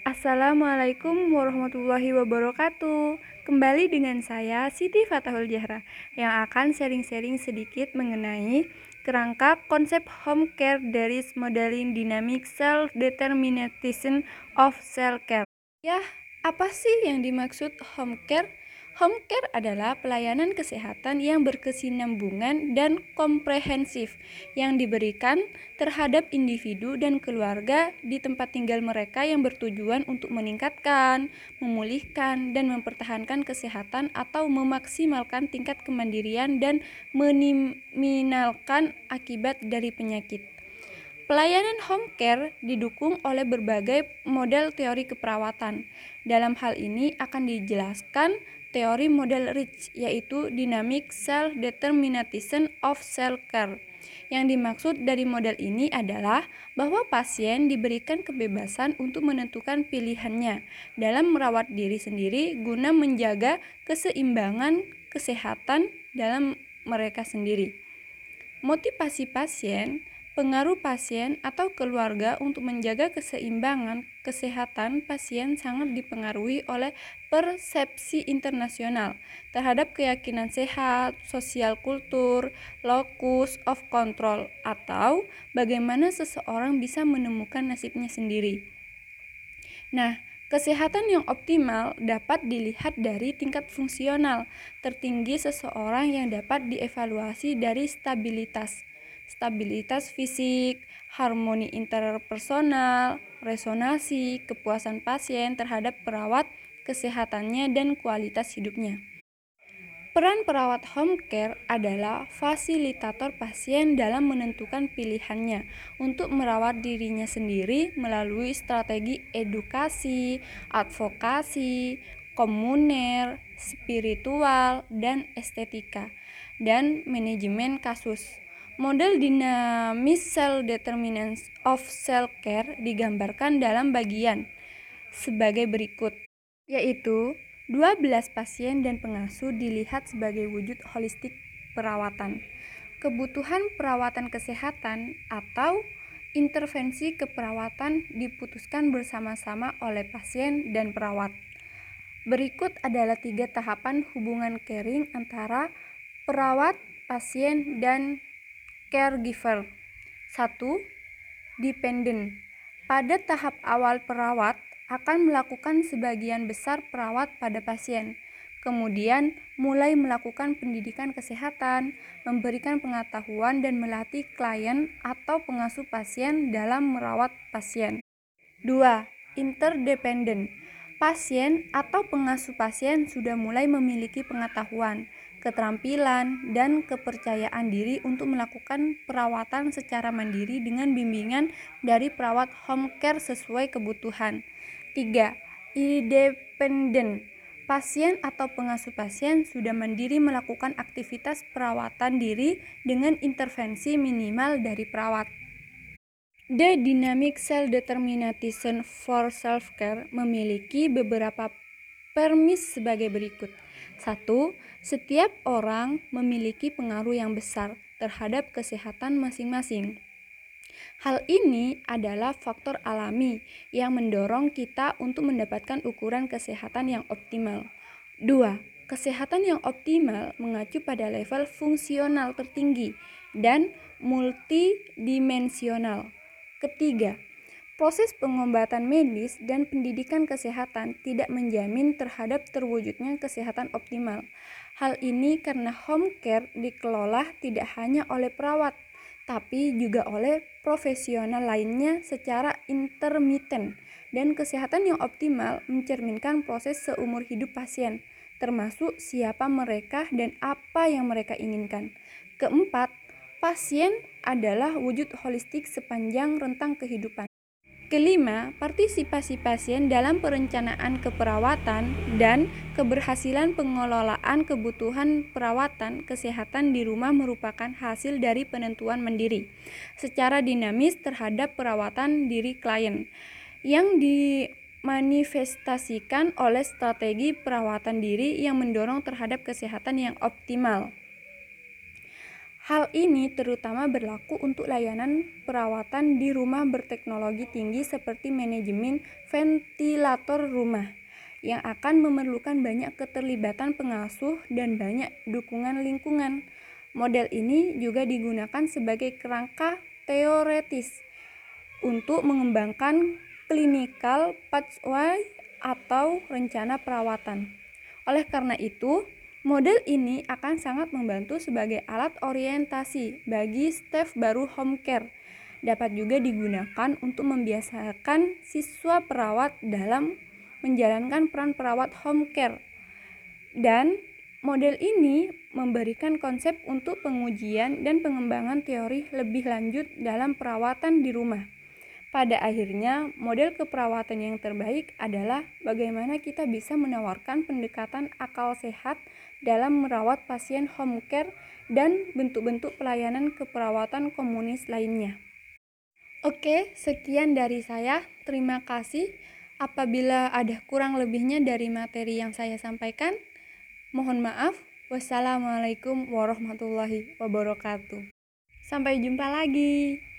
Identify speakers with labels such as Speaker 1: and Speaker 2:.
Speaker 1: Assalamualaikum warahmatullahi wabarakatuh. Kembali dengan saya Siti Fatahul Jahra yang akan sharing-sharing sedikit mengenai kerangka konsep home care dari modeling dynamic self determination of cell care. Ya, apa sih yang dimaksud home care? Home care adalah pelayanan kesehatan yang berkesinambungan dan komprehensif yang diberikan terhadap individu dan keluarga di tempat tinggal mereka yang bertujuan untuk meningkatkan, memulihkan, dan mempertahankan kesehatan atau memaksimalkan tingkat kemandirian dan meminimalkan akibat dari penyakit. Pelayanan home care didukung oleh berbagai model teori keperawatan. Dalam hal ini akan dijelaskan teori model Rich yaitu Dynamic Cell Determination of Cell Care. Yang dimaksud dari model ini adalah bahwa pasien diberikan kebebasan untuk menentukan pilihannya dalam merawat diri sendiri guna menjaga keseimbangan kesehatan dalam mereka sendiri. Motivasi pasien Pengaruh pasien atau keluarga untuk menjaga keseimbangan kesehatan pasien sangat dipengaruhi oleh persepsi internasional terhadap keyakinan sehat, sosial kultur, locus of control, atau bagaimana seseorang bisa menemukan nasibnya sendiri. Nah, Kesehatan yang optimal dapat dilihat dari tingkat fungsional tertinggi seseorang yang dapat dievaluasi dari stabilitas stabilitas fisik, harmoni interpersonal, resonasi, kepuasan pasien terhadap perawat, kesehatannya, dan kualitas hidupnya. Peran perawat home care adalah fasilitator pasien dalam menentukan pilihannya untuk merawat dirinya sendiri melalui strategi edukasi, advokasi, komuner, spiritual, dan estetika, dan manajemen kasus. Model dinamis cell determinants of cell care digambarkan dalam bagian sebagai berikut, yaitu 12 pasien dan pengasuh dilihat sebagai wujud holistik perawatan. Kebutuhan perawatan kesehatan atau intervensi keperawatan diputuskan bersama-sama oleh pasien dan perawat. Berikut adalah tiga tahapan hubungan caring antara perawat, pasien, dan caregiver. 1. Dependent. Pada tahap awal perawat akan melakukan sebagian besar perawat pada pasien. Kemudian mulai melakukan pendidikan kesehatan, memberikan pengetahuan dan melatih klien atau pengasuh pasien dalam merawat pasien. 2. Interdependent. Pasien atau pengasuh pasien sudah mulai memiliki pengetahuan, keterampilan, dan kepercayaan diri untuk melakukan perawatan secara mandiri dengan bimbingan dari perawat home care sesuai kebutuhan. 3. Independent Pasien atau pengasuh pasien sudah mandiri melakukan aktivitas perawatan diri dengan intervensi minimal dari perawat. The Dynamic Cell Determination for Self-Care memiliki beberapa permis sebagai berikut. Satu, setiap orang memiliki pengaruh yang besar terhadap kesehatan masing-masing. Hal ini adalah faktor alami yang mendorong kita untuk mendapatkan ukuran kesehatan yang optimal. Dua, kesehatan yang optimal mengacu pada level fungsional tertinggi dan multidimensional. Ketiga, Proses pengobatan medis dan pendidikan kesehatan tidak menjamin terhadap terwujudnya kesehatan optimal. Hal ini karena home care dikelola tidak hanya oleh perawat, tapi juga oleh profesional lainnya secara intermiten. Dan kesehatan yang optimal mencerminkan proses seumur hidup pasien, termasuk siapa mereka dan apa yang mereka inginkan. Keempat, pasien adalah wujud holistik sepanjang rentang kehidupan. Kelima, partisipasi pasien dalam perencanaan keperawatan dan keberhasilan pengelolaan kebutuhan perawatan kesehatan di rumah merupakan hasil dari penentuan mandiri secara dinamis terhadap perawatan diri klien yang dimanifestasikan oleh strategi perawatan diri yang mendorong terhadap kesehatan yang optimal. Hal ini terutama berlaku untuk layanan perawatan di rumah berteknologi tinggi seperti manajemen ventilator rumah yang akan memerlukan banyak keterlibatan pengasuh dan banyak dukungan lingkungan. Model ini juga digunakan sebagai kerangka teoretis untuk mengembangkan clinical pathway atau rencana perawatan. Oleh karena itu, Model ini akan sangat membantu sebagai alat orientasi bagi staf baru home care. Dapat juga digunakan untuk membiasakan siswa perawat dalam menjalankan peran perawat home care. Dan model ini memberikan konsep untuk pengujian dan pengembangan teori lebih lanjut dalam perawatan di rumah. Pada akhirnya, model keperawatan yang terbaik adalah bagaimana kita bisa menawarkan pendekatan akal sehat dalam merawat pasien home care dan bentuk-bentuk pelayanan keperawatan komunis lainnya. Oke, sekian dari saya. Terima kasih. Apabila ada kurang lebihnya dari materi yang saya sampaikan, mohon maaf. Wassalamualaikum warahmatullahi wabarakatuh. Sampai jumpa lagi.